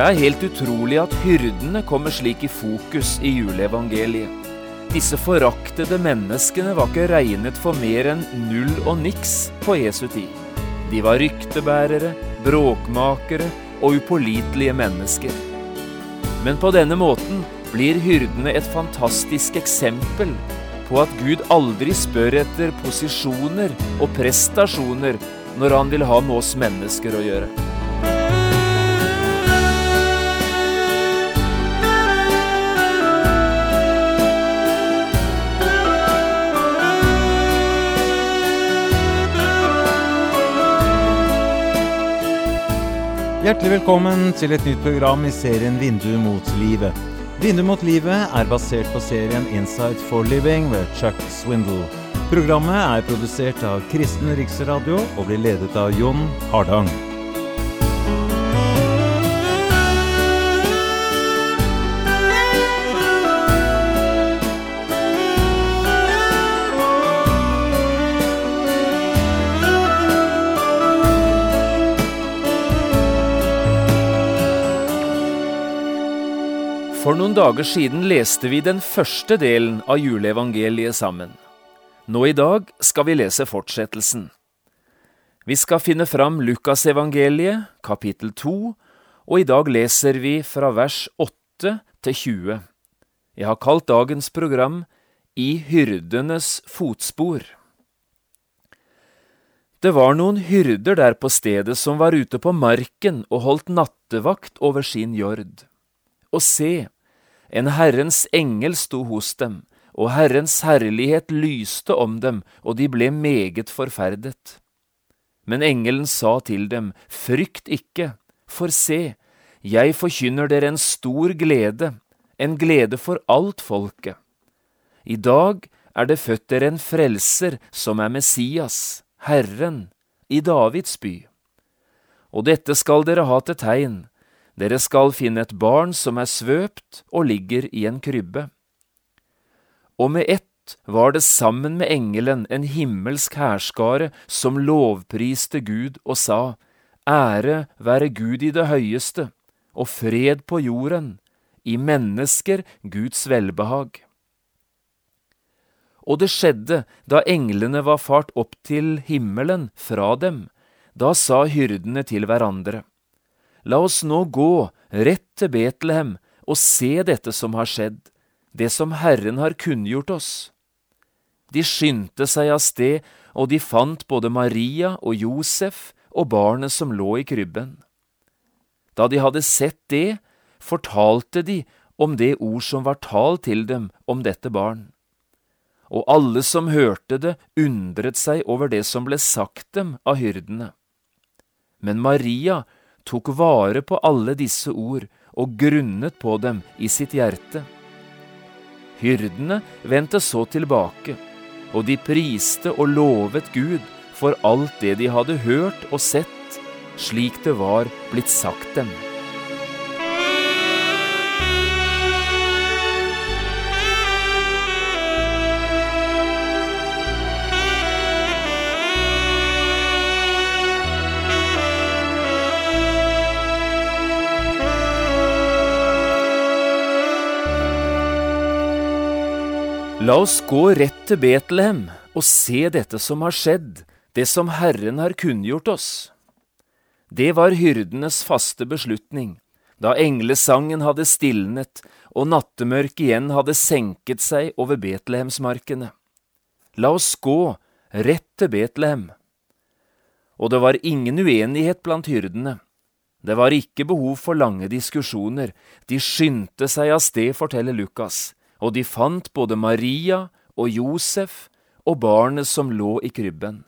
Det er helt utrolig at hyrdene kommer slik i fokus i juleevangeliet. Disse foraktede menneskene var ikke regnet for mer enn null og niks på Jesu tid. De var ryktebærere, bråkmakere og upålitelige mennesker. Men på denne måten blir hyrdene et fantastisk eksempel på at Gud aldri spør etter posisjoner og prestasjoner når han vil ha med oss mennesker å gjøre. Hjertelig velkommen til et nytt program i serien Vindu mot livet. Vindu mot livet er basert på serien 'Inside for Living ved Chuck Swindle. Programmet er produsert av Kristen Riksradio og blir ledet av Jon Hardang. For noen dager siden leste vi den første delen av juleevangeliet sammen. Nå i dag skal vi lese fortsettelsen. Vi skal finne fram Lukasevangeliet, kapittel 2, og i dag leser vi fra vers 8 til 20. Jeg har kalt dagens program I hyrdenes fotspor. Det var noen hyrder der på stedet som var ute på marken og holdt nattevakt over sin jord. Og se, en Herrens engel sto hos dem, og Herrens herlighet lyste om dem, og de ble meget forferdet. Men engelen sa til dem, Frykt ikke, for se, jeg forkynner dere en stor glede, en glede for alt folket. I dag er det født dere en frelser som er Messias, Herren, i Davids by. Og dette skal dere ha til tegn, dere skal finne et barn som er svøpt og ligger i en krybbe. Og med ett var det sammen med engelen en himmelsk hærskare som lovpriste Gud og sa, Ære være Gud i det høyeste, og fred på jorden, i mennesker Guds velbehag. Og det skjedde da englene var fart opp til himmelen fra dem, da sa hyrdene til hverandre, La oss nå gå rett til Betlehem og se dette som har skjedd, det som Herren har kunngjort oss. De skyndte seg av sted, og de fant både Maria og Josef og barnet som lå i krybben. Da de hadde sett det, fortalte de om det ord som var talt til dem om dette barn. Og alle som hørte det, undret seg over det som ble sagt dem av hyrdene. Men Maria tok vare på alle disse ord og grunnet på dem i sitt hjerte. Hyrdene vendte så tilbake, og de priste og lovet Gud for alt det de hadde hørt og sett, slik det var blitt sagt dem. La oss gå rett til Betlehem og se dette som har skjedd, det som Herren har kunngjort oss. Det var hyrdenes faste beslutning, da englesangen hadde stilnet og nattemørket igjen hadde senket seg over Betlehemsmarkene. La oss gå rett til Betlehem. Og det var ingen uenighet blant hyrdene. Det var ikke behov for lange diskusjoner, de skyndte seg av sted, forteller Lukas og de fant både Maria og Josef og barnet som lå i krybben.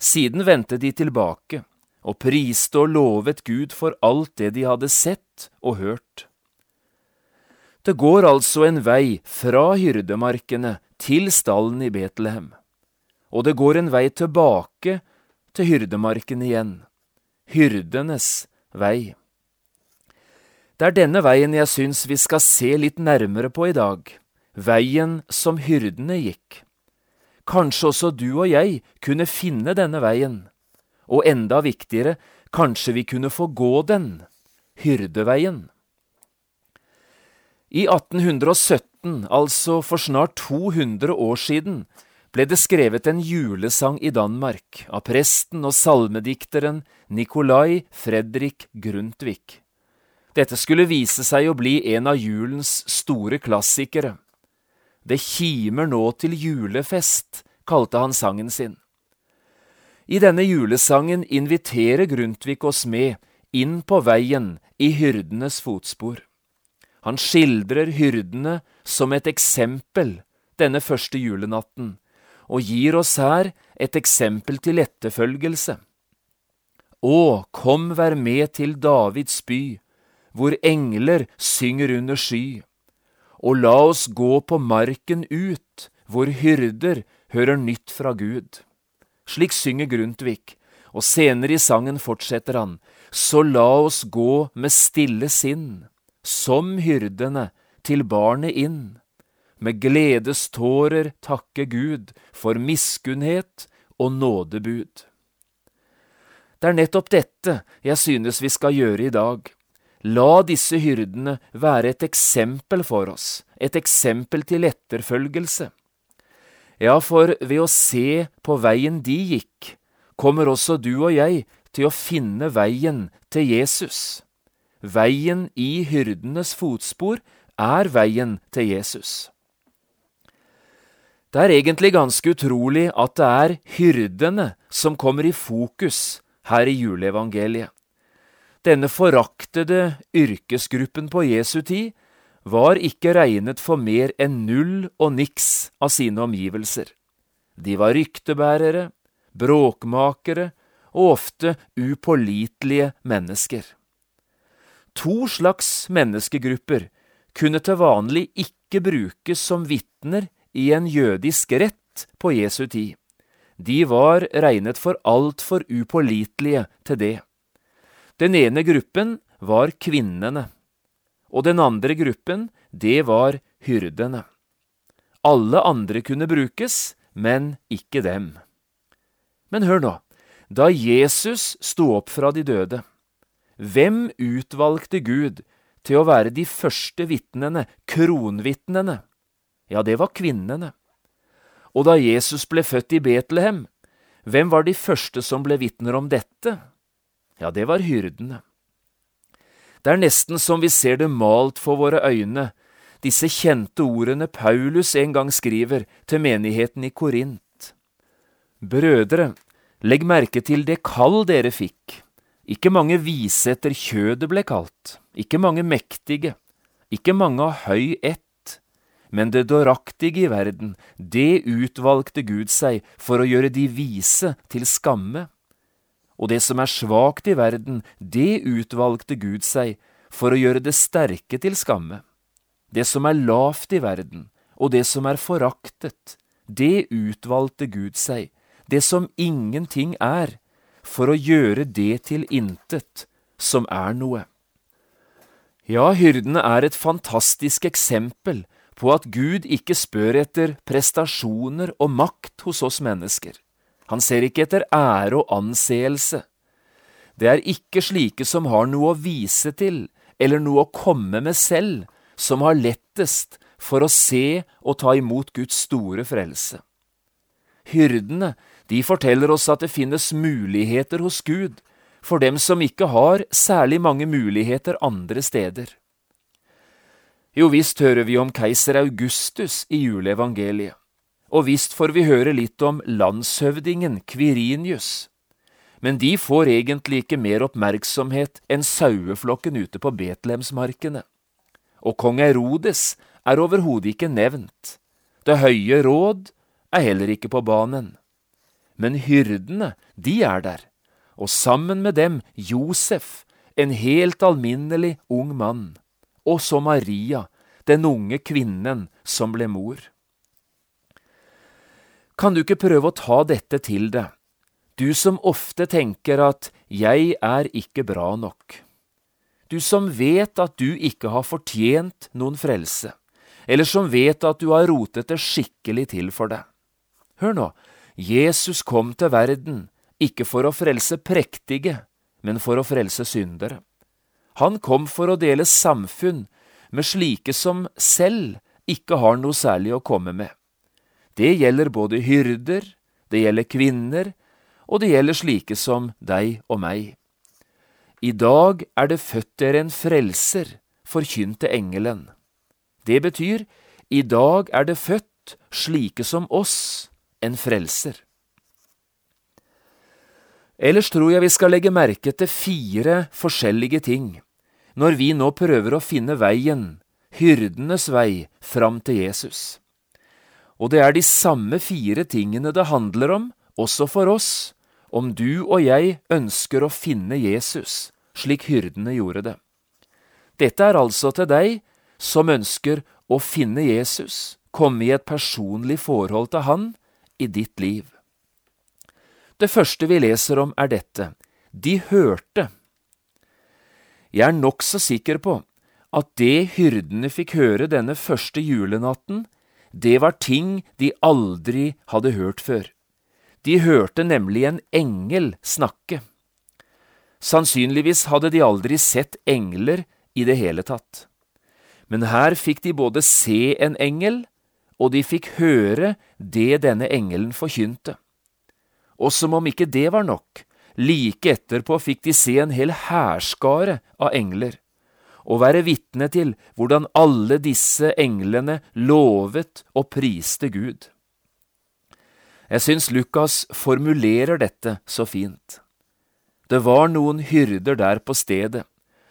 Siden vendte de tilbake og priste og lovet Gud for alt det de hadde sett og hørt. Det går altså en vei fra hyrdemarkene til stallen i Betlehem, og det går en vei tilbake til hyrdemarken igjen, hyrdenes vei. Det er denne veien jeg syns vi skal se litt nærmere på i dag, veien som hyrdene gikk. Kanskje også du og jeg kunne finne denne veien, og enda viktigere, kanskje vi kunne få gå den, Hyrdeveien. I 1817, altså for snart 200 år siden, ble det skrevet en julesang i Danmark av presten og salmedikteren Nikolai Fredrik Grundtvig. Dette skulle vise seg å bli en av julens store klassikere. Det kimer nå til julefest, kalte han sangen sin. I denne julesangen inviterer Grundtvig oss med inn på veien i hyrdenes fotspor. Han skildrer hyrdene som et eksempel denne første julenatten, og gir oss her et eksempel til etterfølgelse. Å, kom vær med til Davids by, hvor engler synger under sky, og la oss gå på marken ut, hvor hyrder hører nytt fra Gud. Slik synger Grundtvig, og senere i sangen fortsetter han, så la oss gå med stille sinn, som hyrdene, til barnet inn med gledestårer takke Gud for miskunnhet og nådebud. Det er nettopp dette jeg synes vi skal gjøre i dag. La disse hyrdene være et eksempel for oss, et eksempel til etterfølgelse. Ja, for ved å se på veien de gikk, kommer også du og jeg til å finne veien til Jesus. Veien i hyrdenes fotspor er veien til Jesus. Det er egentlig ganske utrolig at det er hyrdene som kommer i fokus her i juleevangeliet. Denne foraktede yrkesgruppen på Jesu tid var ikke regnet for mer enn null og niks av sine omgivelser. De var ryktebærere, bråkmakere og ofte upålitelige mennesker. To slags menneskegrupper kunne til vanlig ikke brukes som vitner i en jødisk rett på Jesu tid. De var regnet for altfor upålitelige til det. Den ene gruppen var kvinnene, og den andre gruppen, det var hyrdene. Alle andre kunne brukes, men ikke dem. Men hør nå, da Jesus sto opp fra de døde, hvem utvalgte Gud til å være de første vitnene, kronvitnene? Ja, det var kvinnene. Og da Jesus ble født i Betlehem, hvem var de første som ble vitner om dette? Ja, det var hyrdene. Det er nesten som vi ser det malt for våre øyne, disse kjente ordene Paulus en gang skriver til menigheten i Korint. Brødre, legg merke til det kall dere fikk. Ikke mange vise etter kjødet ble kalt, ikke mange mektige, ikke mange av høy ett men det dåraktige i verden, det utvalgte Gud seg for å gjøre de vise til skamme. Og det som er svakt i verden, det utvalgte Gud seg for å gjøre det sterke til skamme. Det som er lavt i verden, og det som er foraktet, det utvalgte Gud seg, det som ingenting er, for å gjøre det til intet, som er noe. Ja, hyrdene er et fantastisk eksempel på at Gud ikke spør etter prestasjoner og makt hos oss mennesker. Han ser ikke etter ære og anseelse. Det er ikke slike som har noe å vise til eller noe å komme med selv, som har lettest for å se og ta imot Guds store frelse. Hyrdene, de forteller oss at det finnes muligheter hos Gud for dem som ikke har særlig mange muligheter andre steder. Jo visst hører vi om keiser Augustus i juleevangeliet, og visst får vi høre litt om landshøvdingen Kvirinius. Men de får egentlig ikke mer oppmerksomhet enn saueflokken ute på Betlehemsmarkene. Og kong Erodes er overhodet ikke nevnt. Det høye råd er heller ikke på banen. Men hyrdene, de er der, og sammen med dem Josef, en helt alminnelig ung mann og så Maria, den unge kvinnen som ble mor. Kan du ikke prøve å ta dette til deg, du som ofte tenker at jeg er ikke bra nok, du som vet at du ikke har fortjent noen frelse, eller som vet at du har rotet det skikkelig til for deg. Hør nå, Jesus kom til verden ikke for å frelse prektige, men for å frelse syndere. Han kom for å dele samfunn med slike som selv ikke har noe særlig å komme med. Det gjelder både hyrder, det gjelder kvinner, og det gjelder slike som deg og meg. I dag er det født dere en frelser, forkynte engelen. Det betyr, i dag er det født slike som oss, en frelser. Ellers tror jeg vi skal legge merke til fire forskjellige ting når vi nå prøver å finne veien, hyrdenes vei, fram til Jesus. Og det er de samme fire tingene det handler om, også for oss, om du og jeg ønsker å finne Jesus, slik hyrdene gjorde det. Dette er altså til deg som ønsker å finne Jesus, komme i et personlig forhold til Han i ditt liv. Det første vi leser om, er dette. De hørte. Jeg er nokså sikker på at det hyrdene fikk høre denne første julenatten, det var ting de aldri hadde hørt før. De hørte nemlig en engel snakke. Sannsynligvis hadde de aldri sett engler i det hele tatt. Men her fikk de både se en engel, og de fikk høre det denne engelen forkynte. Og som om ikke det var nok, like etterpå fikk de se en hel hærskare av engler, og være vitne til hvordan alle disse englene lovet og priste Gud. Jeg syns Lukas formulerer dette så fint. Det var noen hyrder der på stedet,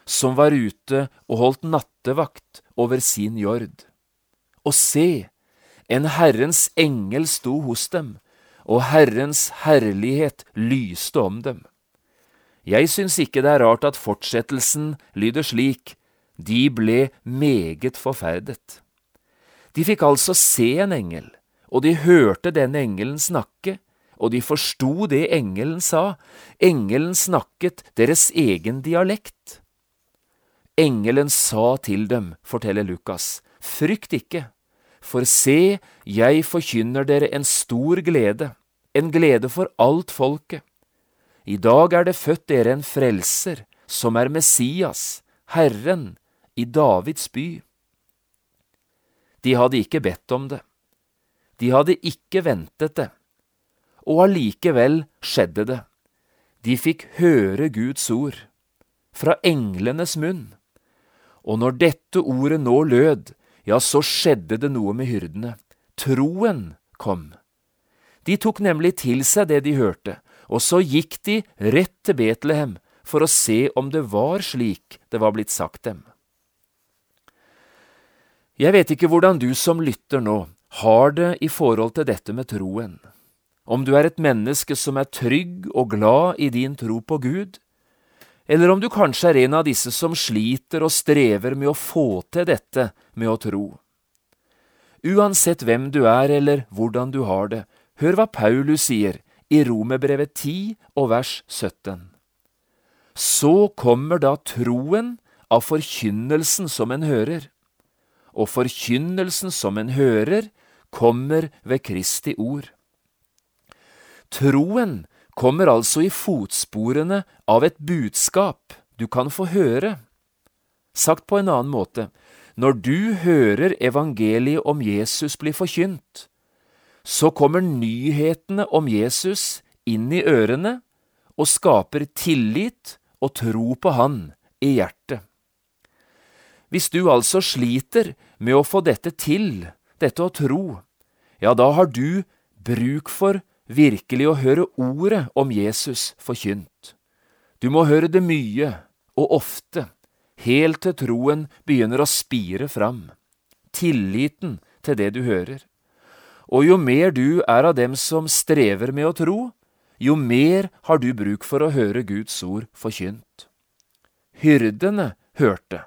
som var ute og holdt nattevakt over sin jord. Og se, en Herrens engel sto hos dem, og Herrens herlighet lyste om dem. Jeg syns ikke det er rart at fortsettelsen lyder slik, de ble meget forferdet. De fikk altså se en engel, og de hørte den engelen snakke, og de forsto det engelen sa, engelen snakket deres egen dialekt. Engelen sa til dem, forteller Lukas, frykt ikke, for se, jeg forkynner dere en stor glede, en glede for alt folket. I dag er det født dere en frelser, som er Messias, Herren, i Davids by. De hadde ikke bedt om det. De hadde ikke ventet det. Og allikevel skjedde det. De fikk høre Guds ord, fra englenes munn. Og når dette ordet nå lød, ja, så skjedde det noe med hyrdene. Troen kom. De tok nemlig til seg det de hørte, og så gikk de rett til Betlehem for å se om det var slik det var blitt sagt dem. Jeg vet ikke hvordan du som lytter nå har det i forhold til dette med troen, om du er et menneske som er trygg og glad i din tro på Gud, eller om du kanskje er en av disse som sliter og strever med å få til dette med å tro. Uansett hvem du er eller hvordan du har det, hør hva Paulus sier i Romerbrevet 10 og vers 17. Så kommer da troen av forkynnelsen som en hører, og forkynnelsen som en hører, kommer ved Kristi ord. Troen kommer altså i fotsporene av et budskap du kan få høre. Sagt på en annen måte, når du hører evangeliet om Jesus bli forkynt, så kommer nyhetene om Jesus inn i ørene og skaper tillit og tro på Han i hjertet. Hvis du altså sliter med å få dette til, dette å tro, ja, da har du bruk for virkelig å høre ordet om Jesus forkynt. Du må høre det mye og ofte, helt til troen begynner å spire fram, tilliten til det du hører. Og jo mer du er av dem som strever med å tro, jo mer har du bruk for å høre Guds ord forkynt. Hyrdene hørte,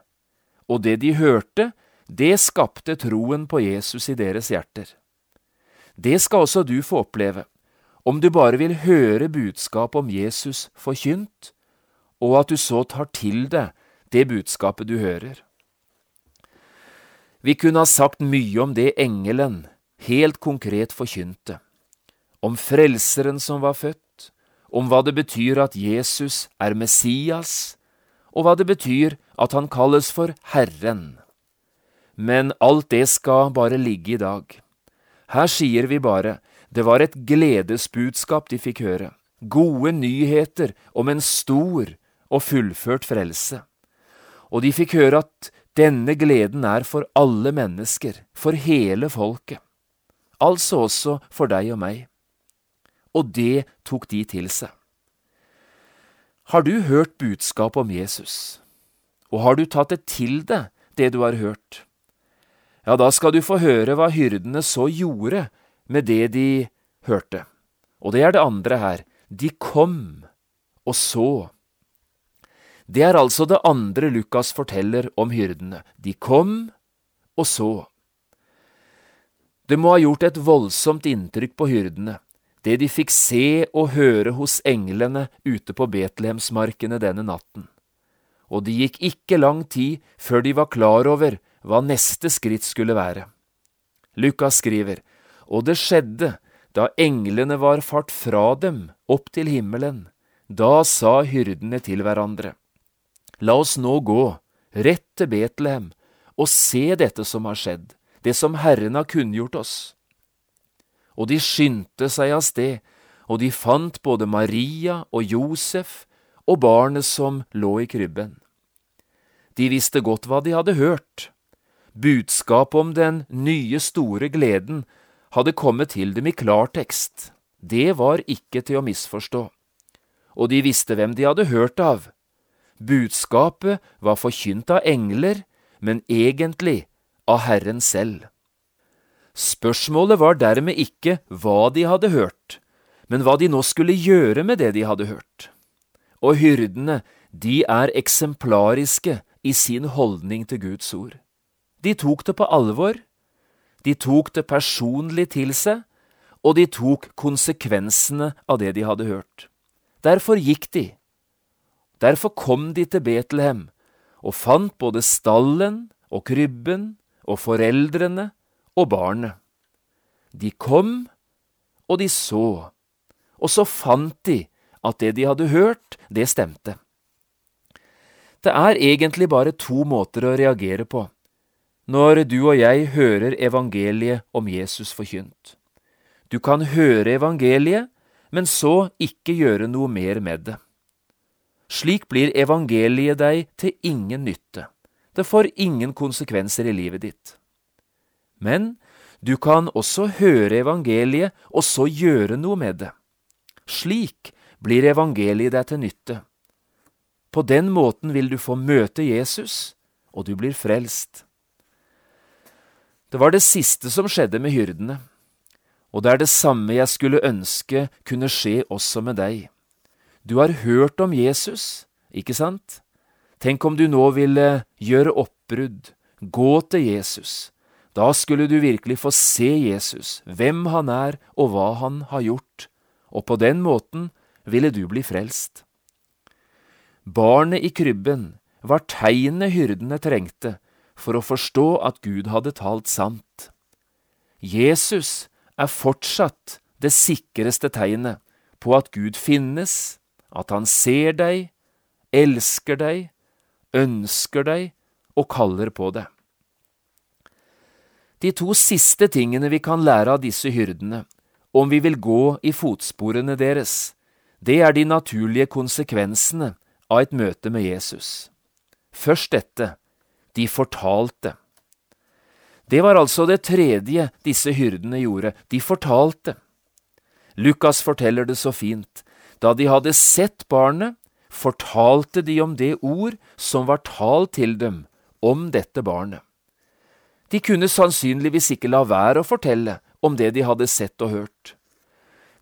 og det de hørte, det skapte troen på Jesus i deres hjerter. Det skal også du få oppleve om du bare vil høre budskapet om Jesus forkynt, og at du så tar til deg det budskapet du hører. Vi kunne ha sagt mye om det engelen helt konkret forkynte, om Frelseren som var født, om hva det betyr at Jesus er Messias, og hva det betyr at han kalles for Herren. Men alt det skal bare ligge i dag. Her sier vi bare det var et gledesbudskap de fikk høre, gode nyheter om en stor og fullført frelse. Og de fikk høre at denne gleden er for alle mennesker, for hele folket. Altså også for deg og meg. Og det tok de til seg. Har du hørt budskapet om Jesus, og har du tatt det til deg, det du har hørt? Ja, da skal du få høre hva hyrdene så gjorde med det de hørte. Og det er det andre her. De kom og så. Det er altså det andre Lukas forteller om hyrdene. De kom og så. Det må ha gjort et voldsomt inntrykk på hyrdene, det de fikk se og høre hos englene ute på Betlehemsmarkene denne natten. Og det gikk ikke lang tid før de var klar over hva neste skritt skulle være. Lukas skriver, og det skjedde da englene var fart fra dem opp til himmelen. Da sa hyrdene til hverandre, La oss nå gå rett til Betlehem og se dette som har skjedd, det som Herren har kunngjort oss. Og de skyndte seg av sted, og de fant både Maria og Josef og barnet som lå i krybben. De visste godt hva de hadde hørt. Budskapet om den nye, store gleden hadde kommet til dem i klartekst. Det var ikke til å misforstå. Og de visste hvem de hadde hørt av. Budskapet var forkynt av engler, men egentlig av Herren selv. Spørsmålet var dermed ikke hva de hadde hørt, men hva de nå skulle gjøre med det de hadde hørt. Og hyrdene, de er eksemplariske i sin holdning til Guds ord. De tok det på alvor, de tok det personlig til seg, og de tok konsekvensene av det de hadde hørt. Derfor gikk de. Derfor kom de til Betlehem og fant både stallen og krybben og foreldrene og barnet. De kom, og de så, og så fant de at det de hadde hørt, det stemte. Det er egentlig bare to måter å reagere på når du og jeg hører evangeliet om Jesus forkynt. Du kan høre evangeliet, men så ikke gjøre noe mer med det. Slik blir evangeliet deg til ingen nytte. Det får ingen konsekvenser i livet ditt. Men du kan også høre evangeliet og så gjøre noe med det. Slik blir evangeliet deg til nytte. På den måten vil du få møte Jesus, og du blir frelst. Det var det siste som skjedde med hyrdene, og det er det samme jeg skulle ønske kunne skje også med deg. Du har hørt om Jesus, ikke sant? Tenk om du nå ville gjøre oppbrudd, gå til Jesus, da skulle du virkelig få se Jesus, hvem han er og hva han har gjort, og på den måten ville du bli frelst. Barnet i krybben var tegnet hyrdene trengte for å forstå at Gud hadde talt sant. Jesus er fortsatt det sikreste tegnet på at Gud finnes, at han ser deg, elsker deg, ønsker deg og kaller på deg. De to siste tingene vi kan lære av disse hyrdene, om vi vil gå i fotsporene deres, det er de naturlige konsekvensene av et møte med Jesus. Først dette, de fortalte. Det var altså det tredje disse hyrdene gjorde, de fortalte. Lukas forteller det så fint. Da de hadde sett barnet, fortalte de om det ord som var talt til dem om dette barnet. De kunne sannsynligvis ikke la være å fortelle om det de hadde sett og hørt.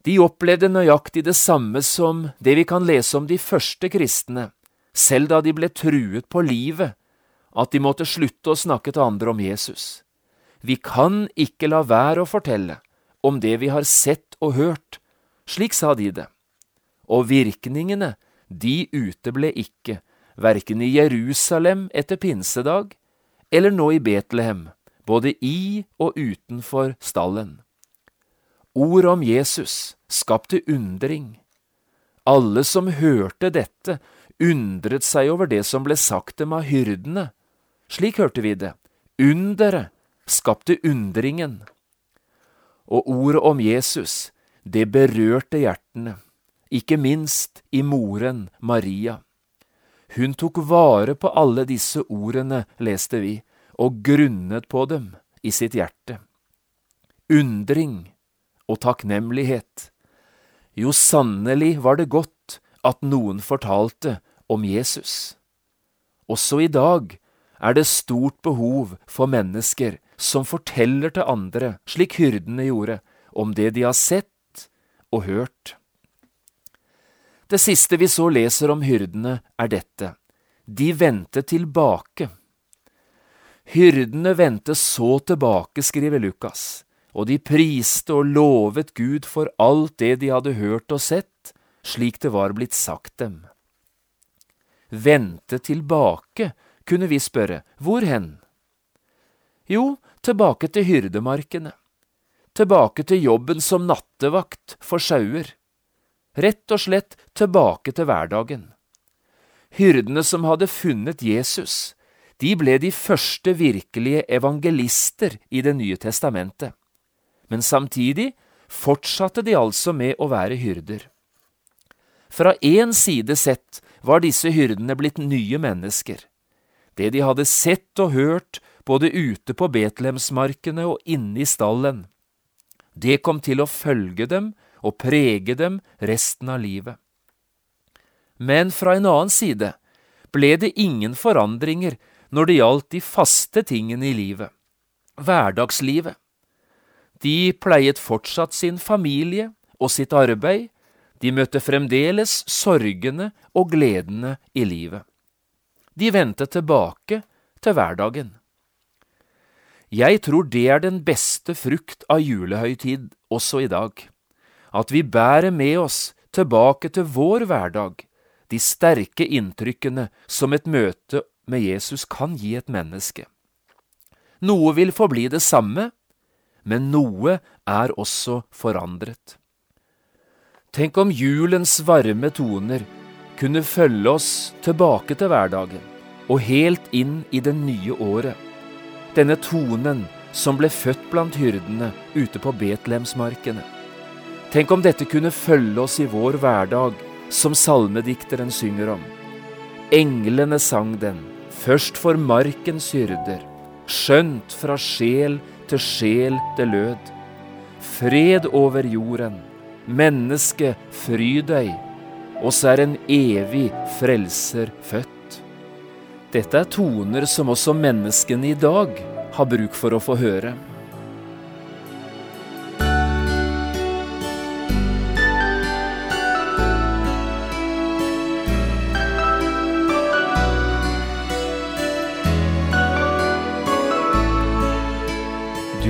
De opplevde nøyaktig det samme som det vi kan lese om de første kristne, selv da de ble truet på livet, at de måtte slutte å snakke til andre om Jesus. Vi kan ikke la være å fortelle om det vi har sett og hørt, slik sa de det. Og virkningene, de uteble ikke, verken i Jerusalem etter pinsedag eller nå i Betlehem både i og utenfor stallen. Ord om Jesus skapte undring. Alle som hørte dette, undret seg over det som ble sagt dem av hyrdene. Slik hørte vi det. Underet skapte undringen. Og ordet om Jesus, det berørte hjertene, ikke minst i moren Maria. Hun tok vare på alle disse ordene, leste vi, og grunnet på dem i sitt hjerte. Undring og takknemlighet. Jo, sannelig var det godt at noen fortalte om Jesus. Også i dag er det stort behov for mennesker som forteller til andre, slik hyrdene gjorde, om det de har sett og hørt. Det siste vi så leser om hyrdene, er dette. De vendte tilbake. Hyrdene vendte så tilbake, skriver Lukas, og de priste og lovet Gud for alt det de hadde hørt og sett, slik det var blitt sagt dem. Vente tilbake, kunne vi spørre, hvor hen? Jo, tilbake til hyrdemarkene, tilbake til jobben som nattevakt for sauer, rett og slett tilbake til hverdagen. Hyrdene som hadde funnet Jesus, de ble de første virkelige evangelister i Det nye testamentet, men samtidig fortsatte de altså med å være hyrder. Fra én side sett var disse hyrdene blitt nye mennesker. Det de hadde sett og hørt både ute på Betlehemsmarkene og inne i stallen, det kom til å følge dem og prege dem resten av livet. Men fra en annen side ble det ingen forandringer når det gjaldt de faste tingene i livet, hverdagslivet. De pleiet fortsatt sin familie og sitt arbeid, de møtte fremdeles sorgene og gledene i livet. De vendte tilbake til hverdagen. Jeg tror det er den beste frukt av julehøytid også i dag, at vi bærer med oss tilbake til vår hverdag de sterke inntrykkene som et møte med Jesus kan gi et menneske. Noe vil forbli det samme, men noe er også forandret. Tenk om julens varme toner kunne følge oss tilbake til hverdagen og helt inn i det nye året. Denne tonen som ble født blant hyrdene ute på Betlehemsmarkene. Tenk om dette kunne følge oss i vår hverdag, som salmedikteren synger om. Englene sang den, først for markens hyrder, skjønt fra sjel til sjel det lød. Fred over jorden, menneske, fry deg, oss er en evig frelser født. Dette er toner som også menneskene i dag har bruk for å få høre.